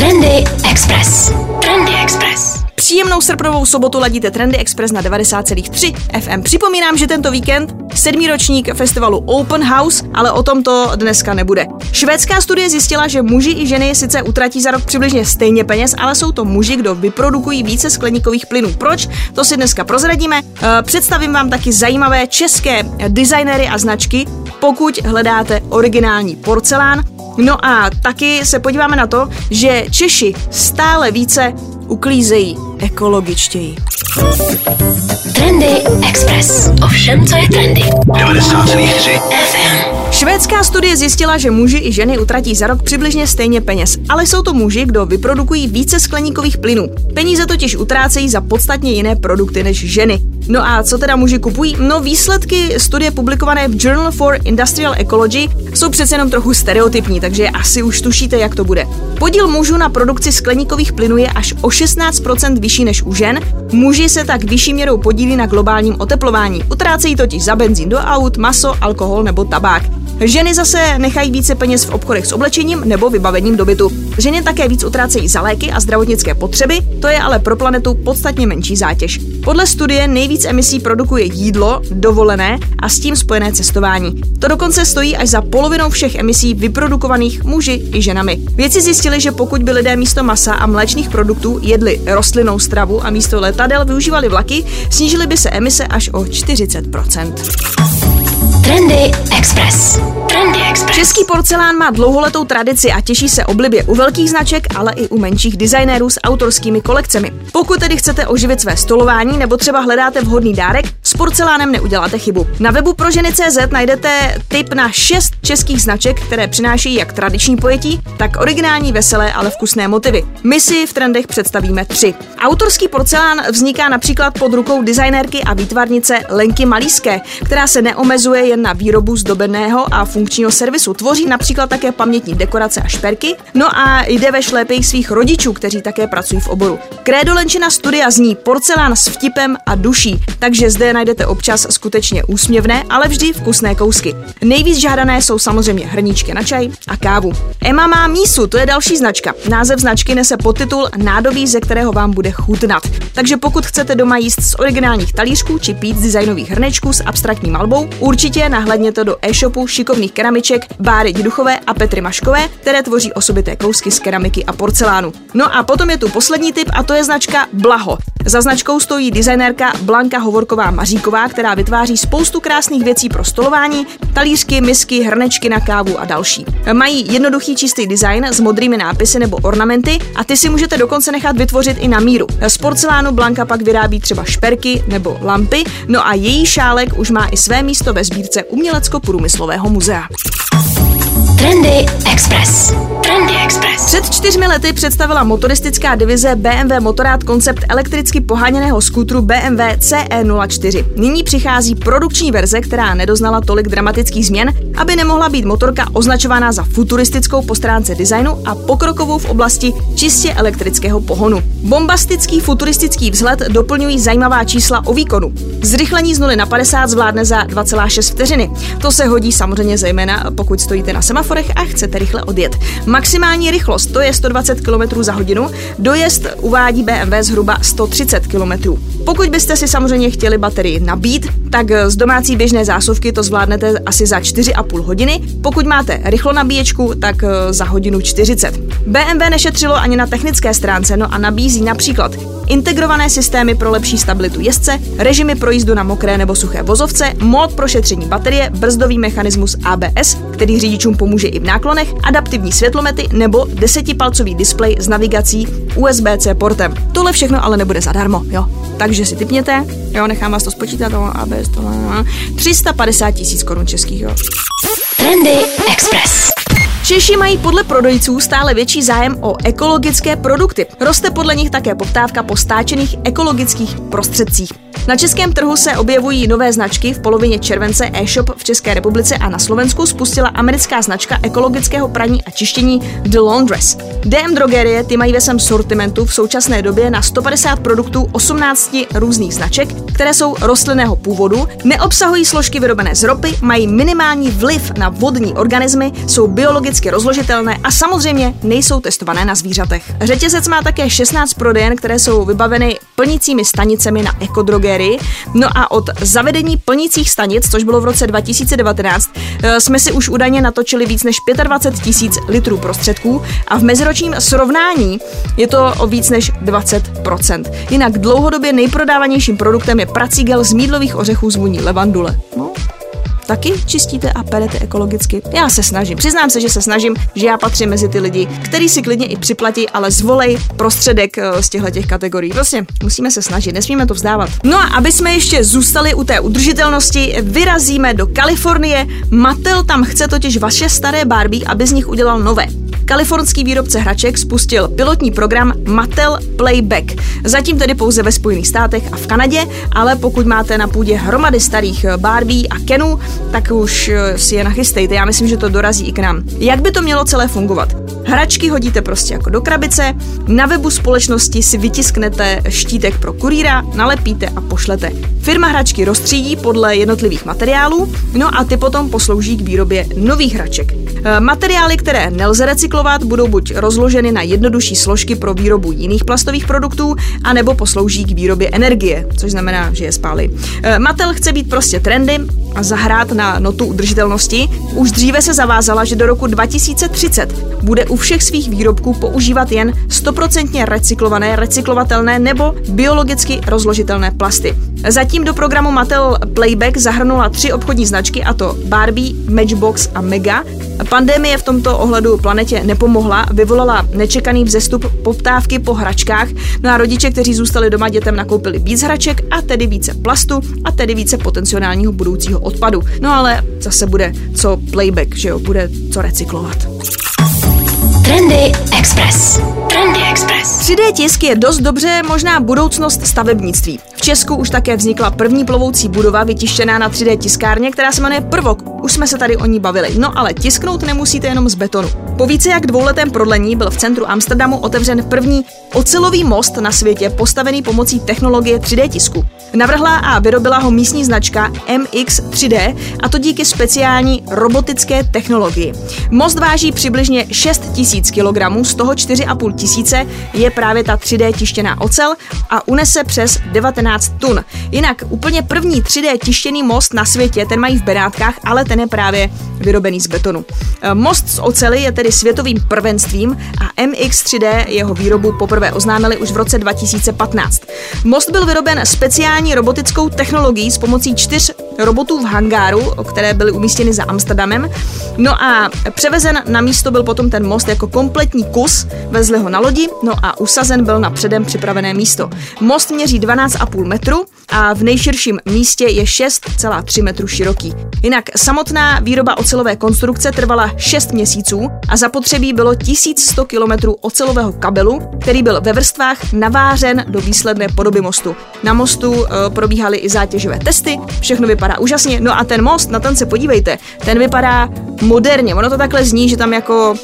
Trendy Express. Trendy Express. Příjemnou srpnovou sobotu ladíte Trendy Express na 90,3 FM. Připomínám, že tento víkend sedmý ročník festivalu Open House, ale o tom to dneska nebude. Švédská studie zjistila, že muži i ženy sice utratí za rok přibližně stejně peněz, ale jsou to muži, kdo vyprodukují více skleníkových plynů. Proč? To si dneska prozradíme. Eh, představím vám taky zajímavé české designery a značky, pokud hledáte originální porcelán. No a taky se podíváme na to, že Češi stále více uklízejí ekologičtěji. Trendy Express. Ovšem, co je trendy. 90,3 FM. Švédská studie zjistila, že muži i ženy utratí za rok přibližně stejně peněz, ale jsou to muži, kdo vyprodukují více skleníkových plynů. Peníze totiž utrácejí za podstatně jiné produkty než ženy. No a co teda muži kupují? No výsledky studie publikované v Journal for Industrial Ecology jsou přece jenom trochu stereotypní, takže asi už tušíte, jak to bude. Podíl mužů na produkci skleníkových plynů je až o 16% vyšší než u žen. Muži se tak vyšší měrou podílí na globálním oteplování. Utrácejí totiž za benzín do aut, maso, alkohol nebo tabák. Ženy zase nechají více peněz v obchodech s oblečením nebo vybavením do bytu. Ženy také víc utrácejí za léky a zdravotnické potřeby, to je ale pro planetu podstatně menší zátěž. Podle studie nejvíc emisí produkuje jídlo, dovolené a s tím spojené cestování. To dokonce stojí až za polovinou všech emisí vyprodukovaných muži i ženami. Vědci zjistili, že pokud by lidé místo masa a mléčných produktů jedli rostlinnou stravu a místo letadel využívali vlaky, snížily by se emise až o 40 Trendy Express. Trendy Express. Český porcelán má dlouholetou tradici a těší se oblibě u velkých značek, ale i u menších designérů s autorskými kolekcemi. Pokud tedy chcete oživit své stolování nebo třeba hledáte vhodný dárek, porcelánem neuděláte chybu. Na webu pro ženy.cz najdete tip na 6 českých značek, které přinášejí jak tradiční pojetí, tak originální, veselé, ale vkusné motivy. My si v trendech představíme tři. Autorský porcelán vzniká například pod rukou designérky a výtvarnice Lenky Malíské, která se neomezuje jen na výrobu zdobeného a funkčního servisu. Tvoří například také pamětní dekorace a šperky, no a jde ve šlépejích svých rodičů, kteří také pracují v oboru. Krédo Lenčina studia zní porcelán s vtipem a duší, takže zde najdete občas skutečně úsměvné, ale vždy vkusné kousky. Nejvíc žádané jsou samozřejmě hrníčky na čaj a kávu. Emma má mísu, to je další značka. Název značky nese podtitul Nádobí, ze kterého vám bude chutnat. Takže pokud chcete doma jíst z originálních talířků či pít z designových hrnečků s abstraktní malbou, určitě nahlédněte do e-shopu šikovných keramiček Báry Duchové a Petry Maškové, které tvoří osobité kousky z keramiky a porcelánu. No a potom je tu poslední typ a to je značka Blaho. Za značkou stojí designérka Blanka Hovorková Maříková, která vytváří spoustu krásných věcí pro stolování, talířky, misky, hrnečky na kávu a další. Mají jednoduchý čistý design s modrými nápisy nebo ornamenty a ty si můžete dokonce nechat vytvořit i na míru. Z porcelánu Blanka pak vyrábí třeba šperky nebo lampy, no a její šálek už má i své místo ve sbírce Umělecko-průmyslového muzea. Trendy Express. Trendy Express. Před čtyřmi lety představila motoristická divize BMW Motorrad koncept elektricky poháněného skútru BMW CE04. Nyní přichází produkční verze, která nedoznala tolik dramatických změn, aby nemohla být motorka označována za futuristickou po stránce designu a pokrokovou v oblasti čistě elektrického pohonu. Bombastický futuristický vzhled doplňují zajímavá čísla o výkonu. Zrychlení z 0 na 50 zvládne za 2,6 vteřiny. To se hodí samozřejmě zejména, pokud stojíte na semaforech a chcete rychle odjet. Maximální rychlost to je 120 km za hodinu, dojezd uvádí BMW zhruba 130 km. Pokud byste si samozřejmě chtěli baterii nabít, tak z domácí běžné zásuvky to zvládnete asi za 4,5 hodiny. Pokud máte rychlo nabíječku, tak eh, za hodinu 40. BMW nešetřilo ani na technické stránce, no a nabízí například integrované systémy pro lepší stabilitu jezdce, režimy pro jízdu na mokré nebo suché vozovce, mód pro šetření baterie, brzdový mechanismus ABS, který řidičům pomůže i v náklonech, adaptivní světlomety nebo desetipalcový displej s navigací USB-C portem. Tohle všechno ale nebude zadarmo, jo. Takže si typněte, jo, nechám vás to spočítat, to ABS, to 350 tisíc korun českých, jo. Trendy Express. Češi mají podle prodejců stále větší zájem o ekologické produkty. Roste podle nich také poptávka po stáčených ekologických prostředcích. Na českém trhu se objevují nové značky. V polovině července e-shop v České republice a na Slovensku spustila americká značka ekologického praní a čištění The Laundress. DM Drogerie ty mají ve svém sortimentu v současné době na 150 produktů 18 různých značek, které jsou rostlinného původu, neobsahují složky vyrobené z ropy, mají minimální vliv na vodní organismy, jsou biologicky rozložitelné a samozřejmě nejsou testované na zvířatech. Řetězec má také 16 prodejen, které jsou vybaveny plnícími stanicemi na ekodrogerii. No a od zavedení plnících stanic, což bylo v roce 2019, eh, jsme si už údajně natočili víc než 25 tisíc litrů prostředků a v meziročním srovnání je to o víc než 20%. Jinak dlouhodobě nejprodávanějším produktem je prací gel z mídlových ořechů z vůní levandule. No, Taky čistíte a perete ekologicky? Já se snažím. Přiznám se, že se snažím, že já patřím mezi ty lidi, který si klidně i připlatí, ale zvolej prostředek eh, z těchto těch kategorií. Prostě musíme se snažit, nesmíme to vzdávat. No a aby jsme ještě zůstali u té udržitelnosti, vyrazíme do Kalifornie. Mattel tam chce totiž vaše staré Barbie, aby z nich udělal nové. Kalifornský výrobce hraček spustil pilotní program Mattel Playback. Zatím tedy pouze ve Spojených státech a v Kanadě, ale pokud máte na půdě hromady starých Barbie a Kenů, tak už eh, si je nachystejte. Já myslím, že to dorazí i k nám. Jak by to mělo celé fungovat? Hračky hodíte prostě jako do krabice, na webu společnosti si vytisknete štítek pro kurýra, nalepíte a pošlete. Firma hračky rozstřídí podle jednotlivých materiálů, no a ty potom poslouží k výrobě nových hraček. Eh, materiály, které nelze recyklovat, budou buď rozloženy na jednodušší složky pro výrobu jiných plastových produktů, anebo poslouží k výrobě energie, což znamená, že je spálí. Eh, Mattel chce být prostě trendy a zahrát na notu udržitelnosti. Už dříve se zavázala, že do roku 2030 bude u všech svých výrobků používat jen 100% recyklované, recyklovatelné nebo biologicky rozložitelné plasty. Zatím do programu Mattel Playback zahrnula tři obchodní značky, a to Barbie, Matchbox a Mega. Pandemie v tomto ohledu planetě nepomohla, vyvolala nečekaný vzestup poptávky po hračkách, no a rodiče, kteří zůstali doma dětem, nakoupili víc hraček a tedy více plastu a tedy více potenciálního budoucího odpadu. No ale zase bude co playback, že jo, bude co recyklovat. Trendy Express. Trendy Express. 3D tisk je dost dobře možná budoucnost stavebnictví. V Česku už také vznikla první plovoucí budova vytištěná na 3D tiskárně, která se jmenuje Prvok. Už jsme se tady o ní bavili. No ale tisknout nemusíte jenom z betonu. Po více jak dvouletém prodlení byl v centru Amsterdamu otevřen první ocelový most na světě postavený pomocí technologie 3D tisku. Navrhla a vyrobila ho místní značka MX3D a to díky speciální robotické technologii. Most váží přibližně 6 tisíc kg, z toho 4,5 tisíce je právě ta 3D tištěná ocel a unese přes 19 tun. Jinak úplně první 3D tištěný most na světě, ten mají v Benátkách, ale ten je právě vyrobený z betonu. Most z ocely je tedy světovým prvenstvím a MX3D jeho výrobu poprvé oznámili už v roce 2015. Most byl vyroben speciální robotickou technologií s pomocí čtyř robotů v hangáru, které byly umístěny za Amsterdamem. No a převezen na místo byl potom ten most jako kompletní kus, vezli ho na lodi, no a usazen byl na předem připravené místo. Most měří 12,5 metru a v nejširším místě je 6,3 metru široký. Jinak samotná výroba ocelové konstrukce trvala 6 měsíců a zapotřebí bylo 1100 km ocelového kabelu, který byl ve vrstvách navářen do výsledné podoby mostu. Na mostu e, probíhaly i zátěžové testy, všechno vypadá úžasně. No a ten most, na ten se podívejte, ten vypadá moderně. Ono to takhle zní, že tam jako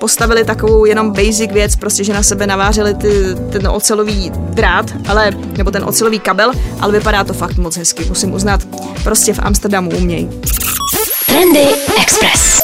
postavili takovou jenom basic věc, prostě, že na sebe navářeli ty, ten ocelový drát, ale, nebo ten ocelový kabel, ale vypadá to fakt moc hezky, musím uznat. Prostě v Amsterdamu umějí. Trendy Express.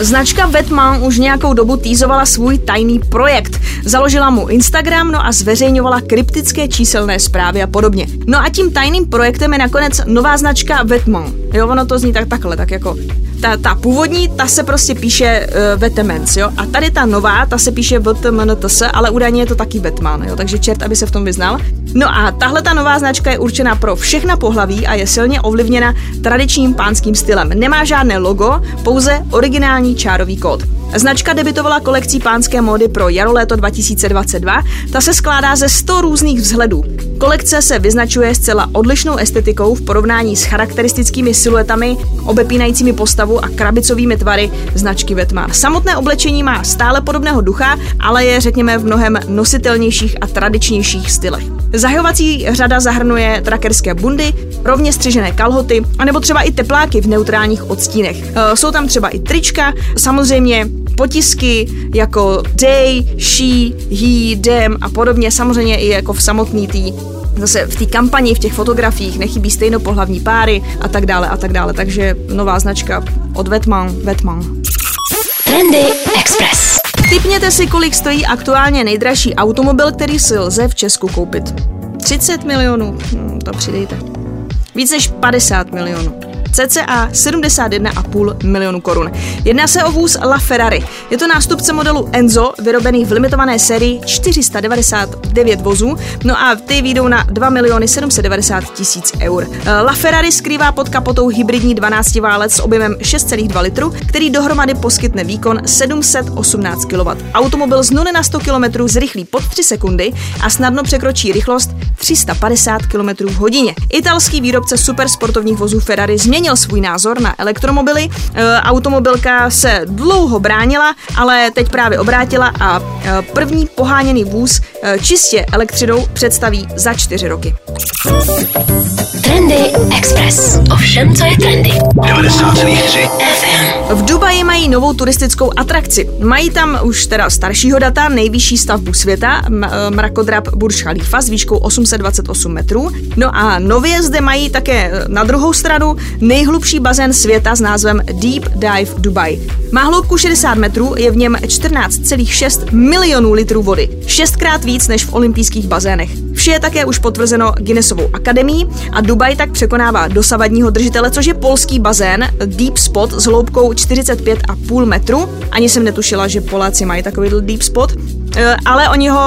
Značka Vetman už nějakou dobu týzovala svůj tajný projekt. Založila mu Instagram, no a zveřejňovala kryptické číselné zprávy a podobně. No a tím tajným projektem je nakonec nová značka Vetman. Jo, ono to zní tak takhle, tak jako ta, ta původní, ta se prostě píše uh, Vetemens, jo, a tady ta nová, ta se píše VTMNTS, ale údajně je to taky Vetman, jo, takže čert, aby se v tom vyznal. No a tahle ta nová značka je určena pro všechna pohlaví a je silně ovlivněna tradičním pánským stylem. Nemá žádné logo, pouze originální čárový kód. Značka debitovala kolekcí pánské módy pro jaro-léto 2022. Ta se skládá ze 100 různých vzhledů. Kolekce se vyznačuje zcela odlišnou estetikou v porovnání s charakteristickými siluetami, obepínajícími postavu a krabicovými tvary značky Vetman. Samotné oblečení má stále podobného ducha, ale je řekněme v mnohem nositelnějších a tradičnějších stylech. Zahajovací řada zahrnuje trackerské bundy, rovně střižené kalhoty, anebo třeba i tepláky v neutrálních odstínech. E, jsou tam třeba i trička, samozřejmě potisky jako day, she, he, them a podobně, samozřejmě i jako v samotný tý zase v té kampani, v těch fotografiích nechybí stejnopohlavní páry a tak dále a tak dále. Takže nová značka od Vetman, Vetman. Trendy Express. Typněte si, kolik stojí aktuálně nejdražší automobil, který si lze v Česku koupit. 30 milionů, hm, to přidejte. Víc než 50 milionů cca 71,5 milionů korun. Jedná se o vůz La Ferrari. Je to nástupce modelu Enzo, vyrobený v limitované sérii 499 vozů, no a ty výjdou na 2 miliony 790 tisíc eur. La Ferrari skrývá pod kapotou hybridní 12 válec s objemem 6,2 litru, který dohromady poskytne výkon 718 kW. Automobil z 0 na 100 km zrychlí pod 3 sekundy a snadno překročí rychlost 350 km hodině. Italský výrobce supersportovních vozů Ferrari změnil změnil svůj názor na elektromobily. E, automobilka se dlouho bránila, ale teď právě obrátila a e, první poháněný vůz e, čistě elektřinou představí za čtyři roky. Trendy Express. Ovšem, co je trendy. 90,3 FM. V Dubaji mají novou turistickou atrakci. Mají tam už teda staršího data nejvyšší stavbu světa, mrakodrap Burj Khalifa s výškou 828 metrů. No a nově zde mají také na druhou stranu nejhlubší bazén světa s názvem Deep Dive Dubai. Má hloubku 60 metrů, je v něm 14,6 milionů litrů vody, šestkrát víc než v olympijských bazénech. Vše je také už potvrzeno Guinnessovou akademií a Dubaj tak překonává dosavadního držitele, což je polský bazén Deep Spot s hloubkou 45,5 metru. Ani jsem netušila, že Poláci mají takový deep spot, e, ale oni ho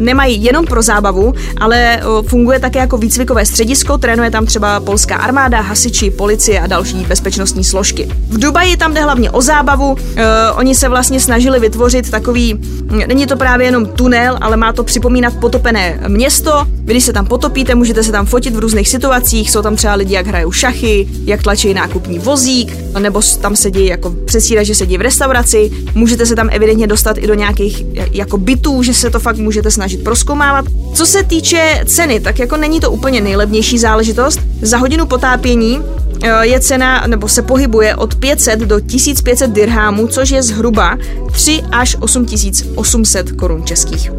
nemají jenom pro zábavu, ale funguje také jako výcvikové středisko, trénuje tam třeba polská armáda, hasiči, policie a další bezpečnostní složky. V Dubaji tam jde hlavně o zábavu, e, oni se vlastně snažili vytvořit takový, není to právě jenom tunel, ale má to připomínat potopené město. Když se tam potopíte, můžete se tam fotit v různých situacích, jsou tam třeba lidi, jak hrajou šachy, jak tlačí nákupní vozík, nebo tam sedí jako přesíra, že sedí v restauraci, můžete se tam evidentně dostat i do nějakých jako bytů, že se to fakt můžete snažit proskoumávat. Co se týče ceny, tak jako není to úplně nejlevnější záležitost. Za hodinu potápění eh, je cena, nebo se pohybuje od 500 do 1500 dirhámů, což je zhruba 3 až 8800 korun českých.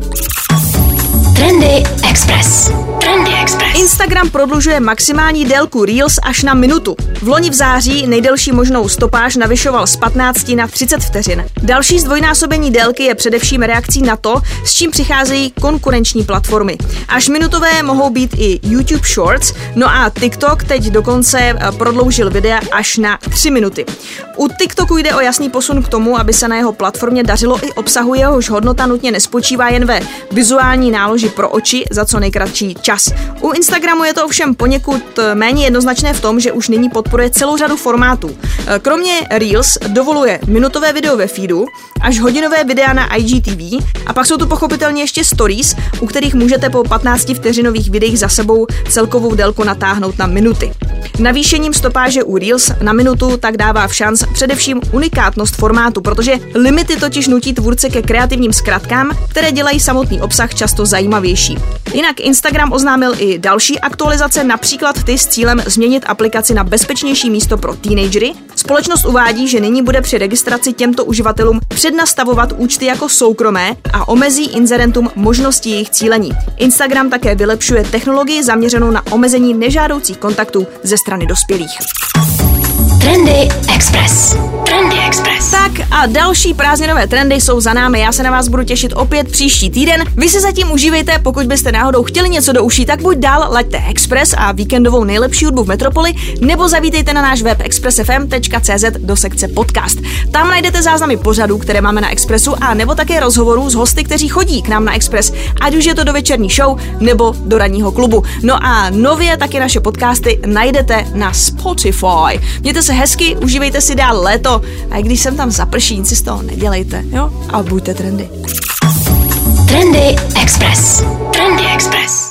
Trendy Express. Trendy Express. Instagram prodlužuje maximální délku Reels až na minutu. V loni v září nejdelší možnou stopáž navyšoval z 15 na 30 vteřin. Další zdvojnásobení délky je především reakcí na to, s čím přicházejí konkurenční platformy. Až minutové mohou být i YouTube Shorts, no a TikTok teď dokonce eh, prodloužil videa až na 3 minuty. U TikToku jde o jasný posun k tomu, aby se na jeho platformě dařilo i obsahu, jehož hodnota nutně nespočívá jen ve vizuální náloži pro oči za co nejkratší čas. U Instagramu je to ovšem poněkud eh, méně jednoznačné v tom, že už nyní podporuje celou řadu formátů. Eh, kromě Reels dovoluje minutové video ve feedu, až hodinové videa na IGTV a pak jsou tu pochopitelně ještě stories, u kterých můžete po 15 vteřinových videích za sebou celkovou délku natáhnout na minuty. Navýšením stopáže u Reels na minutu tak dává v šanc především unikátnost formátu, protože limity totiž nutí tvůrce ke kreativním zkratkám, které dělají samotný obsah často zajímavější. Jinak Instagram oznámil i další aktualizace, například ty s cílem změnit aplikaci na bezpečnější místo pro teenagery. Společnost uvádí, že nyní bude při registraci těmto uživatelům přednastavovat účty jako soukromé a omezí inzerentům možnosti jejich cílení. Instagram také vylepšuje technologii zaměřenou na omezení nežádoucích kontaktů ze strany dospělých. Trendy Express. Trendy Express. Tak a další prázdninové trendy jsou za námi. Já se na vás budu těšit opět příští týden. Vy se zatím užívejte, pokud byste náhodou chtěli něco do uší, tak buď dál laďte Express a víkendovou nejlepší hudbu v Metropoli, nebo zavítejte na náš web expressfm.cz do sekce podcast. Tam najdete záznamy pořadů, které máme na Expressu, a nebo také rozhovorů s hosty, kteří chodí k nám na Express, ať už je to do večerní show nebo do ranního klubu. No a nově taky naše podcasty najdete na Spotify. Mějte se se hezky, užívejte si dál léto a i když jsem tam zaprší, nic si z toho nedělejte, jo? A buďte trendy. Trendy Express. Trendy Express.